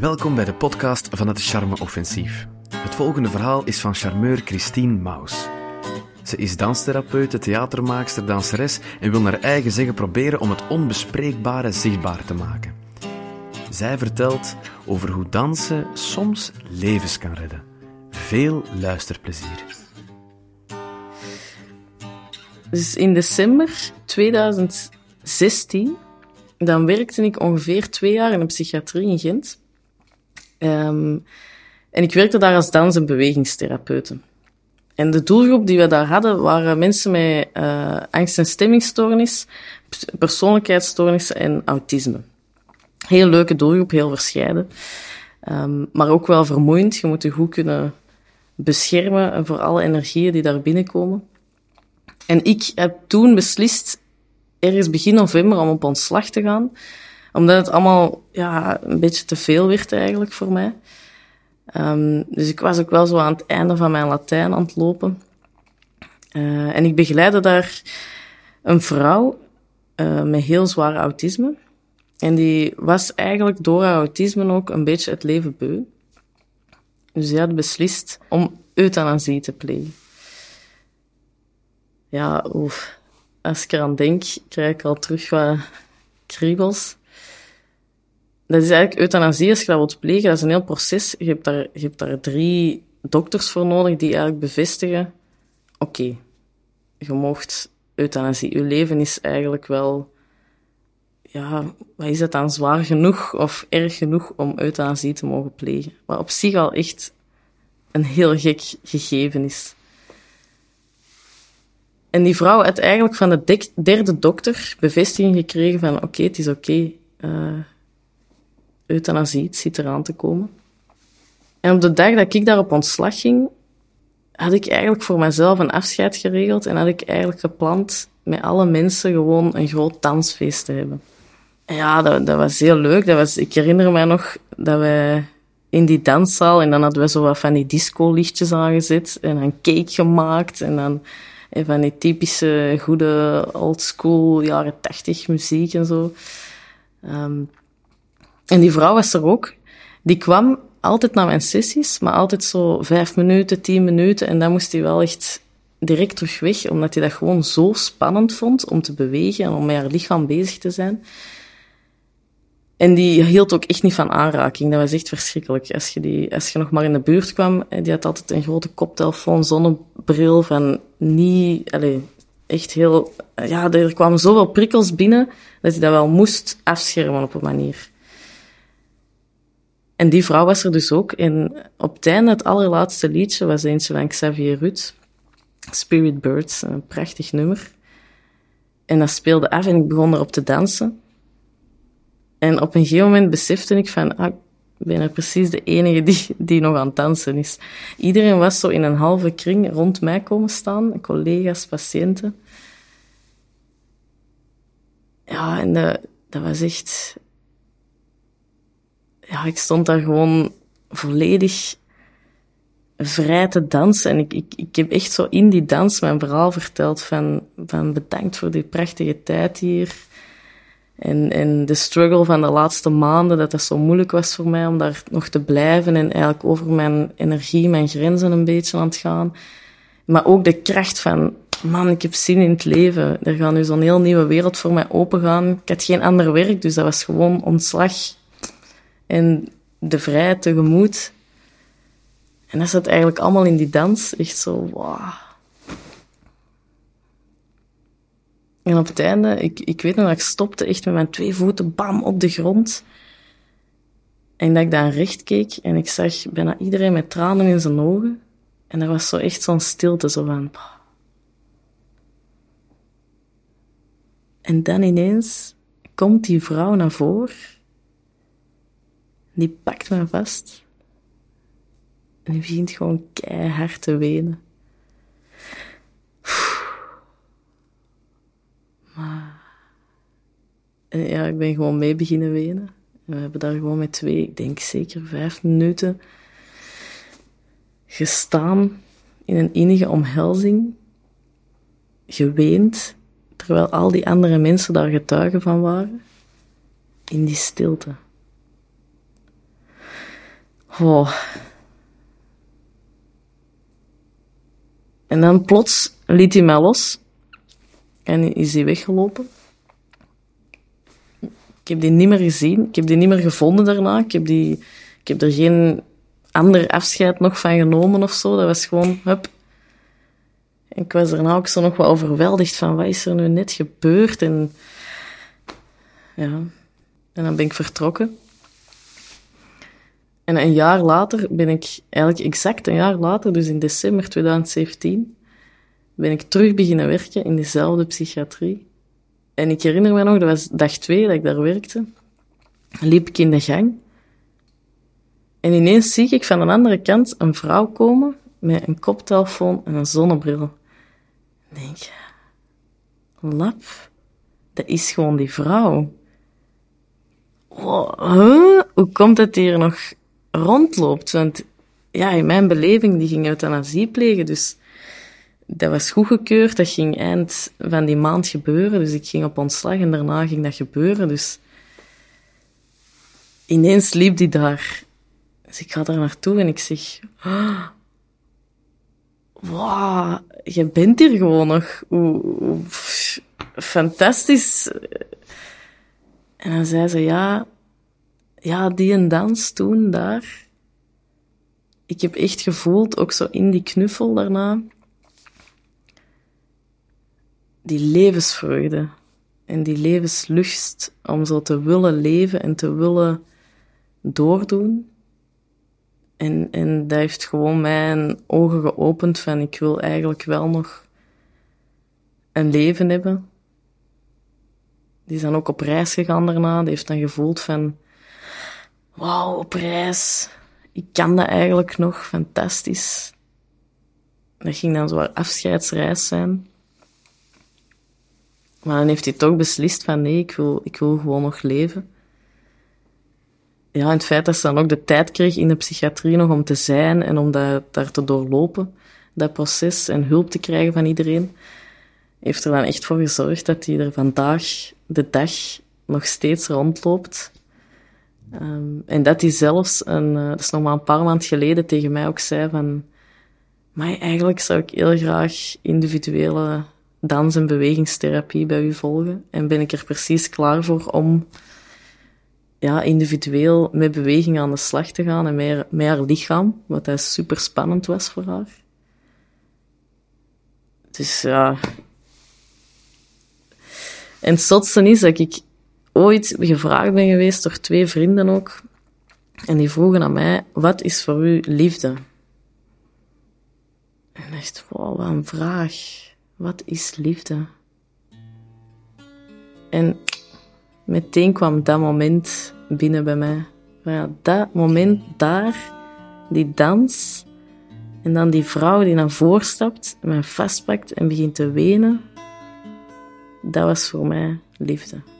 Welkom bij de podcast van het Charme Offensief. Het volgende verhaal is van charmeur Christine Maus. Ze is danstherapeute, theatermaakster, danseres en wil naar eigen zeggen proberen om het onbespreekbare zichtbaar te maken. Zij vertelt over hoe dansen soms levens kan redden. Veel luisterplezier. Dus in december 2016, dan werkte ik ongeveer twee jaar in een psychiatrie in Gent. Um, en ik werkte daar als dans- en bewegingstherapeute. En de doelgroep die we daar hadden waren mensen met uh, angst- en stemmingstoornis, persoonlijkheidsstoornissen en autisme. Heel leuke doelgroep, heel verscheiden. Um, maar ook wel vermoeiend. Je moet je goed kunnen beschermen voor alle energieën die daar binnenkomen. En ik heb toen beslist, ergens begin november, om op ontslag te gaan. Omdat het allemaal ja, een beetje te veel werd eigenlijk voor mij. Um, dus ik was ook wel zo aan het einde van mijn Latijn aan het lopen. Uh, en ik begeleidde daar een vrouw uh, met heel zwaar autisme. En die was eigenlijk door haar autisme ook een beetje het leven beu. Dus die had beslist om euthanasie te plegen. Ja, oef. Als ik eraan denk, krijg ik al terug wat kriebels. Dat is eigenlijk euthanasie, als je dat wilt plegen, dat is een heel proces. Je hebt daar, je hebt daar drie dokters voor nodig die eigenlijk bevestigen, oké, je mocht euthanasie. Je leven is eigenlijk wel, ja, wat is het dan, zwaar genoeg of erg genoeg om euthanasie te mogen plegen. Wat op zich al echt een heel gek gegeven is. En die vrouw had eigenlijk van de derde dokter bevestiging gekregen van oké, het is oké, uh, euthanasie, het zit eraan te komen. En op de dag dat ik daar op ontslag ging, had ik eigenlijk voor mezelf een afscheid geregeld en had ik eigenlijk gepland met alle mensen gewoon een groot dansfeest te hebben. En ja, dat, dat was heel leuk. Dat was, ik herinner me nog dat we in die danszaal en dan hadden we zo wat van die disco-lichtjes aangezet en dan cake gemaakt en dan en van die typische goede oldschool jaren tachtig muziek en zo. Um, en die vrouw was er ook. Die kwam altijd naar mijn sessies, maar altijd zo vijf minuten, tien minuten. En dan moest hij wel echt direct terug weg, omdat hij dat gewoon zo spannend vond om te bewegen en om met haar lichaam bezig te zijn. En die hield ook echt niet van aanraking. Dat was echt verschrikkelijk. Als je, die, als je nog maar in de buurt kwam, die had altijd een grote koptelefoon, zonnebril van niet, allez, echt heel, ja, er kwamen zoveel prikkels binnen dat hij dat wel moest afschermen op een manier. En die vrouw was er dus ook. En op het einde, het allerlaatste liedje, was eentje van Xavier Ruud. Spirit Birds, een prachtig nummer. En dat speelde af en ik begon erop te dansen. En op een gegeven moment besefte ik van, ah, ik ben er precies de enige die, die nog aan het dansen is. Iedereen was zo in een halve kring rond mij komen staan, collega's, patiënten. Ja, en dat, dat was echt ja, ik stond daar gewoon volledig vrij te dansen. En ik, ik, ik heb echt zo in die dans mijn verhaal verteld van, van bedankt voor die prachtige tijd hier. En, en de struggle van de laatste maanden, dat dat zo moeilijk was voor mij om daar nog te blijven en eigenlijk over mijn energie, mijn grenzen een beetje aan het gaan. Maar ook de kracht van, man, ik heb zin in het leven. Er gaat nu zo'n heel nieuwe wereld voor mij opengaan. Ik had geen ander werk, dus dat was gewoon ontslag en de vrijheid tegemoet. En dat zat eigenlijk allemaal in die dans. Echt zo, wow. En op het einde, ik, ik weet nog dat ik stopte echt met mijn twee voeten, bam, op de grond. En dat ik dan recht keek en ik zag bijna iedereen met tranen in zijn ogen. En er was zo echt zo'n stilte, zo van... En dan ineens komt die vrouw naar voren die pakt me vast. En die begint gewoon keihard te wenen. Maar... ja, ik ben gewoon mee beginnen wenen. En we hebben daar gewoon met twee, ik denk zeker vijf minuten gestaan in een innige omhelzing, geweend, terwijl al die andere mensen daar getuigen van waren, in die stilte. Oh. En dan plots liet hij mij los en is hij weggelopen. Ik heb die niet meer gezien. Ik heb die niet meer gevonden daarna. Ik heb, die, ik heb er geen ander afscheid nog van genomen of zo. Dat was gewoon, hup. En ik was daarna ook zo nog wel overweldigd van, wat is er nu net gebeurd? En ja, en dan ben ik vertrokken. En een jaar later ben ik, eigenlijk exact een jaar later, dus in december 2017, ben ik terug beginnen werken in dezelfde psychiatrie. En ik herinner me nog, dat was dag twee dat ik daar werkte. Liep ik in de gang. En ineens zie ik van de andere kant een vrouw komen met een koptelefoon en een zonnebril. Denk, lap, dat is gewoon die vrouw. huh? Hoe komt het hier nog rondloopt? Want ja, in mijn beleving, die ging euthanasie plegen, dus dat was goedgekeurd. Dat ging eind van die maand gebeuren. Dus ik ging op ontslag en daarna ging dat gebeuren. Dus ineens liep die daar. Dus ik ga daar naartoe en ik zeg... Oh, Wauw, je bent hier gewoon nog. Fantastisch. En dan zei ze, ja... Ja, die en dans toen, daar. Ik heb echt gevoeld, ook zo in die knuffel daarna die levensvreugde en die levenslust om zo te willen leven en te willen doordoen. En, en dat heeft gewoon mijn ogen geopend van ik wil eigenlijk wel nog een leven hebben. Die is dan ook op reis gegaan daarna. Die heeft dan gevoeld van, wauw, op reis. Ik kan dat eigenlijk nog, fantastisch. Dat ging dan zo'n afscheidsreis zijn. Maar dan heeft hij toch beslist van nee, ik wil, ik wil gewoon nog leven. Ja, en het feit dat ze dan ook de tijd kreeg in de psychiatrie nog om te zijn en om dat, daar te doorlopen, dat proces, en hulp te krijgen van iedereen, heeft er dan echt voor gezorgd dat hij er vandaag de dag nog steeds rondloopt. Um, en dat hij zelfs, een, uh, dat is nog maar een paar maanden geleden, tegen mij ook zei van, maar eigenlijk zou ik heel graag individuele dans- en bewegingstherapie bij u volgen. En ben ik er precies klaar voor om ja, individueel met beweging aan de slag te gaan en met, met haar lichaam, wat dat super spannend was voor haar. Dus ja. En het zotste is dat ik ooit gevraagd ben geweest door twee vrienden ook. En die vroegen aan mij, wat is voor u liefde? En dacht, wow, wat een vraag. Wat is liefde? En meteen kwam dat moment binnen bij mij. Ja, dat moment daar, die dans, en dan die vrouw die naar voren stapt, mij vastpakt en begint te wenen, dat was voor mij liefde.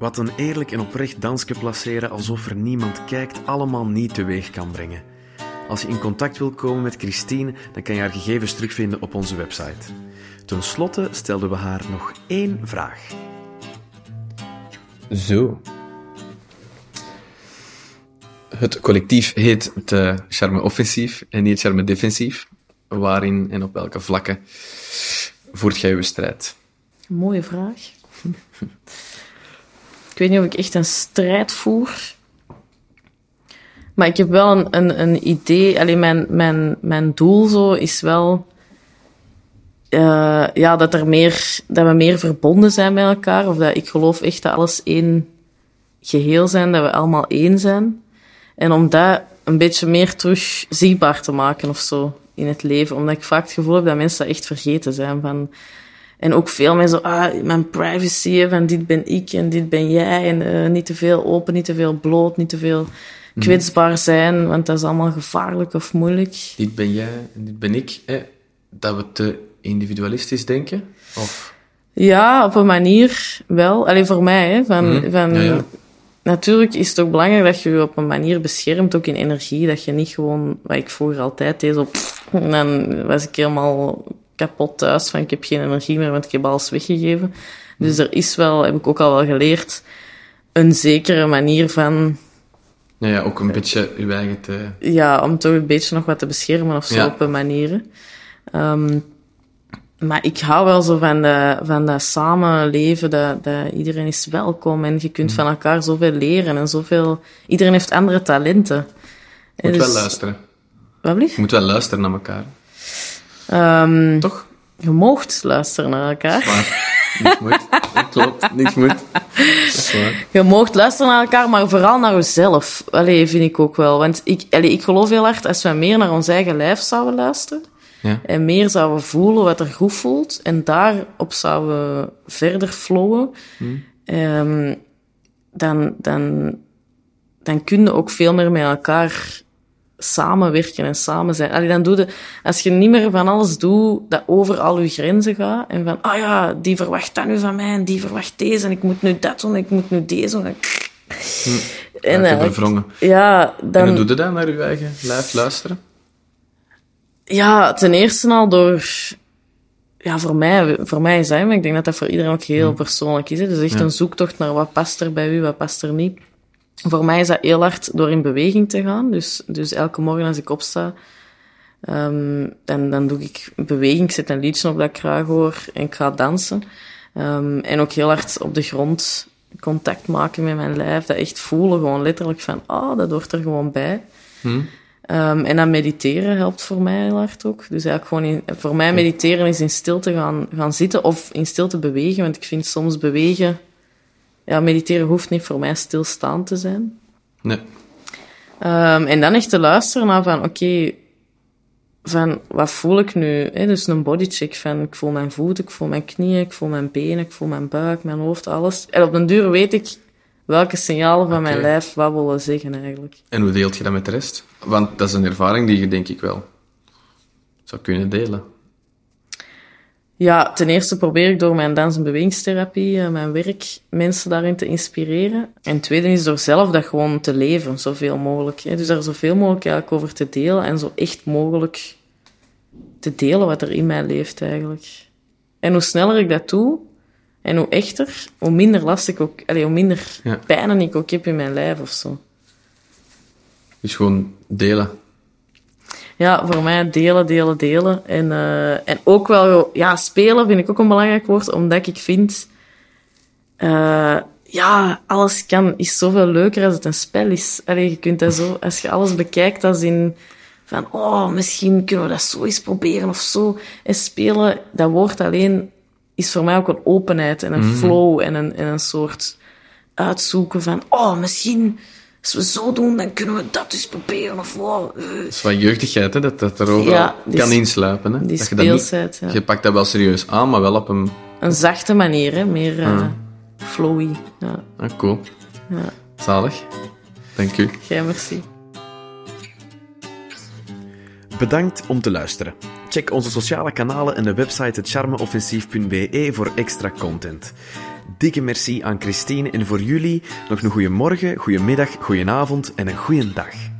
Wat een eerlijk en oprecht dansje placeren alsof er niemand kijkt, allemaal niet teweeg kan brengen. Als je in contact wilt komen met Christine, dan kan je haar gegevens terugvinden op onze website. Ten slotte stelden we haar nog één vraag. Zo. Het collectief heet het Charme Offensief en niet Charme Defensief. Waarin en op welke vlakken voert jij uw strijd? Mooie vraag. Weet niet of ik echt een strijd voer. Maar ik heb wel een, een, een idee. Alleen mijn, mijn, mijn doel zo is wel. Uh, ja, dat, er meer, dat we meer verbonden zijn met elkaar. Of dat ik geloof echt dat alles één geheel zijn, dat we allemaal één zijn. En om dat een beetje meer terug zichtbaar te maken of zo in het leven. Omdat ik vaak het gevoel heb dat mensen dat echt vergeten zijn. Van, en ook veel meer zo, ah, mijn privacy, van dit ben ik en dit ben jij. En uh, niet te veel open, niet te veel bloot, niet te veel mhm. kwetsbaar zijn, want dat is allemaal gevaarlijk of moeilijk. Dit ben jij en dit ben ik. Eh, dat we te individualistisch denken? Of? Ja, op een manier wel. Alleen voor mij, hè, van, mhm. van ja, ja. Natuurlijk is het ook belangrijk dat je je op een manier beschermt, ook in energie. Dat je niet gewoon, wat ik vroeger altijd deed, op, en dan was ik helemaal kapot thuis van ik heb geen energie meer, want ik heb alles weggegeven. Dus er is wel, heb ik ook al wel geleerd, een zekere manier van, Ja, ja, ook een beetje uw eigen te... ja, om toch een beetje nog wat te beschermen of zo Ja. op een manier. Ehm, maar ik hou wel zo van dat, van dat samenleven, dat, dat iedereen is welkom en je Mm. kunt van elkaar zoveel leren en zoveel... Iedereen heeft andere talenten. Je moet Dus- wel luisteren. Wat blieft? Je moet wel luisteren naar elkaar. Ehm, Toch? je moogt luisteren naar elkaar. Maar niks moet. Dat klopt, niks moet. Je moogt luisteren naar elkaar, maar vooral naar jezelf. Allee, vind ik ook wel. Want ik, allee, ik geloof heel hard, als we meer naar ons eigen lijf zouden luisteren, Ja. en meer zouden voelen wat er goed voelt, en daarop zouden verder flowen, ehm, dan, dan, dan kun je ook veel meer met elkaar samenwerken en samen zijn. Allee, dan doe je, als je niet meer van alles doet dat over al je grenzen gaat, en van, ah ja, die verwacht dat nu van mij, en die verwacht deze, en ik moet nu dat doen, en ik moet nu deze doen. En, En eigenlijk- verwrongen. ja, En dan... hoe doe je dat naar je eigen lijf luisteren? Ja, ten eerste al door... Ja, voor mij, voor mij dat, maar ik denk dat dat voor iedereen ook heel persoonlijk is. Hè. Dus echt Ja. een zoektocht naar wat past er bij u, wat past er niet. Voor mij is dat heel hard door in beweging te gaan. Dus, dus elke morgen als ik opsta, ehm, dan, dan doe ik beweging. Ik zet een liedje op dat ik graag hoor en ik ga dansen. Ehm, en ook heel hard op de grond contact maken met mijn lijf. Dat echt voelen, gewoon letterlijk van, ah, dat hoort er gewoon bij. Hm? Ehm, en dan mediteren helpt voor mij heel hard ook. Dus eigenlijk gewoon in, voor mij mediteren is in stilte gaan, gaan zitten of in stilte bewegen. Want ik vind soms bewegen, ja, mediteren hoeft niet voor mij stilstaan te zijn. Nee. Ehm, en dan echt te luisteren naar van, oké, van wat voel ik nu? Hè? Dus een bodycheck van, ik voel mijn voeten, ik voel mijn knieën, ik voel mijn benen, ik voel mijn buik, mijn hoofd, alles. En op den duur weet ik welke signalen van mijn lijf wat willen zeggen eigenlijk. En hoe deelt je dat met de rest? Want dat is een ervaring die je denk ik wel zou kunnen delen. Ja, ten eerste probeer ik door mijn dans- en bewegingstherapie, eh, mijn werk, mensen daarin te inspireren. En tweede is door zelf dat gewoon te leven, zoveel mogelijk. Dus daar zoveel mogelijk eigenlijk over te delen en zo echt mogelijk te delen wat er in mij leeft eigenlijk. En hoe sneller ik dat doe, en hoe echter, hoe minder last ik ook, allee, hoe minder Ja. pijn ik ook heb in mijn lijf of zo. Dus gewoon delen. Ja, voor mij delen, delen, delen. En, eh, en ook wel, ja, spelen vind ik ook een belangrijk woord, omdat ik vind, eh, ja, alles kan, is zoveel leuker als het een spel is. Allee, je kunt dat zo, als je alles bekijkt als in, van, oh, misschien kunnen we dat zo eens proberen of zo. En spelen, dat woord alleen is voor mij ook een openheid en een flow en een, en een soort uitzoeken van, oh, misschien, als we zo doen, dan kunnen we dat eens proberen of wow, eh, Dat is van jeugdigheid, hè, dat dat er Ja, die kan s- insluipen. Hè. die dat je, dat niet, speelsheid, ja. je pakt dat wel serieus aan, maar wel op een... Een zachte manier, hè? meer eh, Ah. flowy. Ja, Ah, cool. ja. Zalig. Dank u. Jij merci. Bedankt om te luisteren. Check onze sociale kanalen en de website hetcharmeoffensief.be voor extra content. Dikke merci aan Christine en voor jullie nog een goede morgen, goede middag, goede avond en een goede dag.